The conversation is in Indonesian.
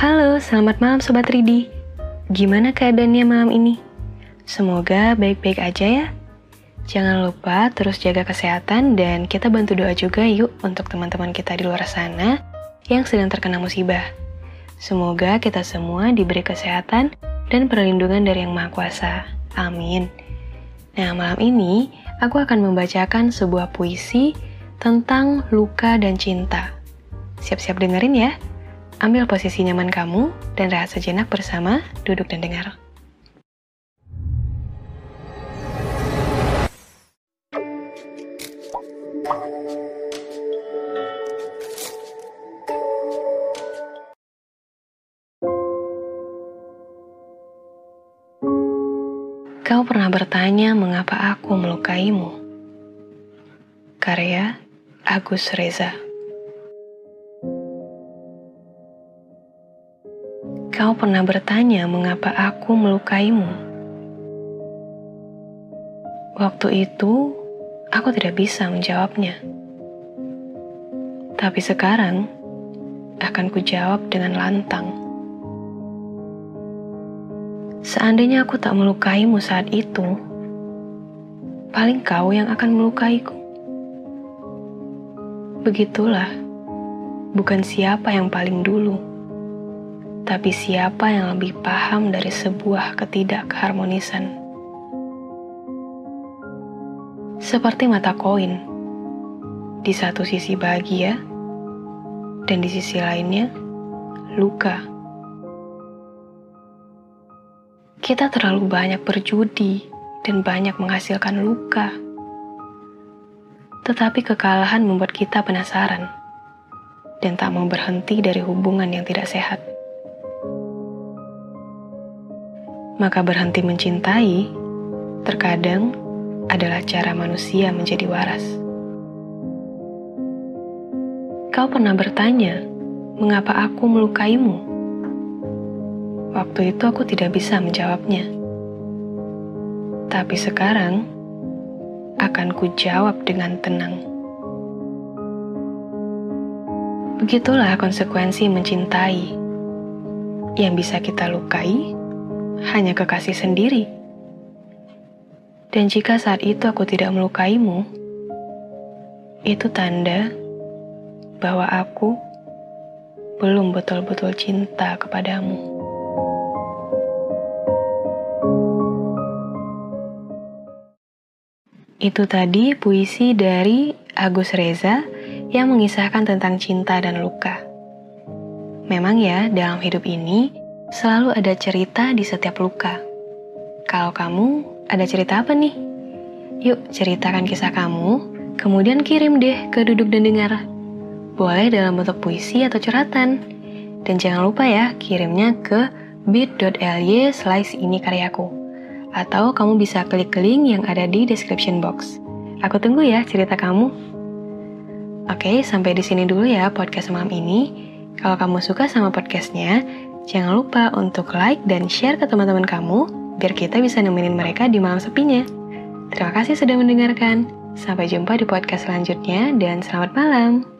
Halo, selamat malam Sobat Ridi. Gimana keadaannya malam ini? Semoga baik-baik aja ya. Jangan lupa terus jaga kesehatan dan kita bantu doa juga yuk untuk teman-teman kita di luar sana yang sedang terkena musibah. Semoga kita semua diberi kesehatan dan perlindungan dari Yang Maha Kuasa. Amin. Nah, malam ini aku akan membacakan sebuah puisi tentang luka dan cinta. Siap-siap dengerin ya. Ambil posisi nyaman kamu dan rehat sejenak bersama duduk dan dengar. Kau pernah bertanya mengapa aku melukaimu? Karya Agus Reza Kau pernah bertanya mengapa aku melukaimu. Waktu itu, aku tidak bisa menjawabnya. Tapi sekarang, akan kujawab dengan lantang. Seandainya aku tak melukaimu saat itu, paling kau yang akan melukaiku. Begitulah, bukan siapa yang paling dulu tapi siapa yang lebih paham dari sebuah ketidakharmonisan? Seperti mata koin, di satu sisi bahagia, dan di sisi lainnya luka. Kita terlalu banyak berjudi dan banyak menghasilkan luka. Tetapi kekalahan membuat kita penasaran dan tak mau berhenti dari hubungan yang tidak sehat. Maka berhenti mencintai terkadang adalah cara manusia menjadi waras. Kau pernah bertanya, mengapa aku melukaimu? Waktu itu aku tidak bisa menjawabnya. Tapi sekarang, akan ku jawab dengan tenang. Begitulah konsekuensi mencintai. Yang bisa kita lukai, hanya kekasih sendiri. Dan jika saat itu aku tidak melukaimu, itu tanda bahwa aku belum betul-betul cinta kepadamu. Itu tadi puisi dari Agus Reza yang mengisahkan tentang cinta dan luka. Memang ya, dalam hidup ini Selalu ada cerita di setiap luka. Kalau kamu ada cerita apa nih? Yuk ceritakan kisah kamu, kemudian kirim deh ke Duduk dan Dengar. Boleh dalam bentuk puisi atau curhatan. Dan jangan lupa ya, kirimnya ke bit.ly slice ini karyaku. Atau kamu bisa klik link yang ada di description box. Aku tunggu ya cerita kamu. Oke, sampai di sini dulu ya podcast malam ini. Kalau kamu suka sama podcastnya, Jangan lupa untuk like dan share ke teman-teman kamu, biar kita bisa nemenin mereka di malam sepinya. Terima kasih sudah mendengarkan. Sampai jumpa di podcast selanjutnya, dan selamat malam.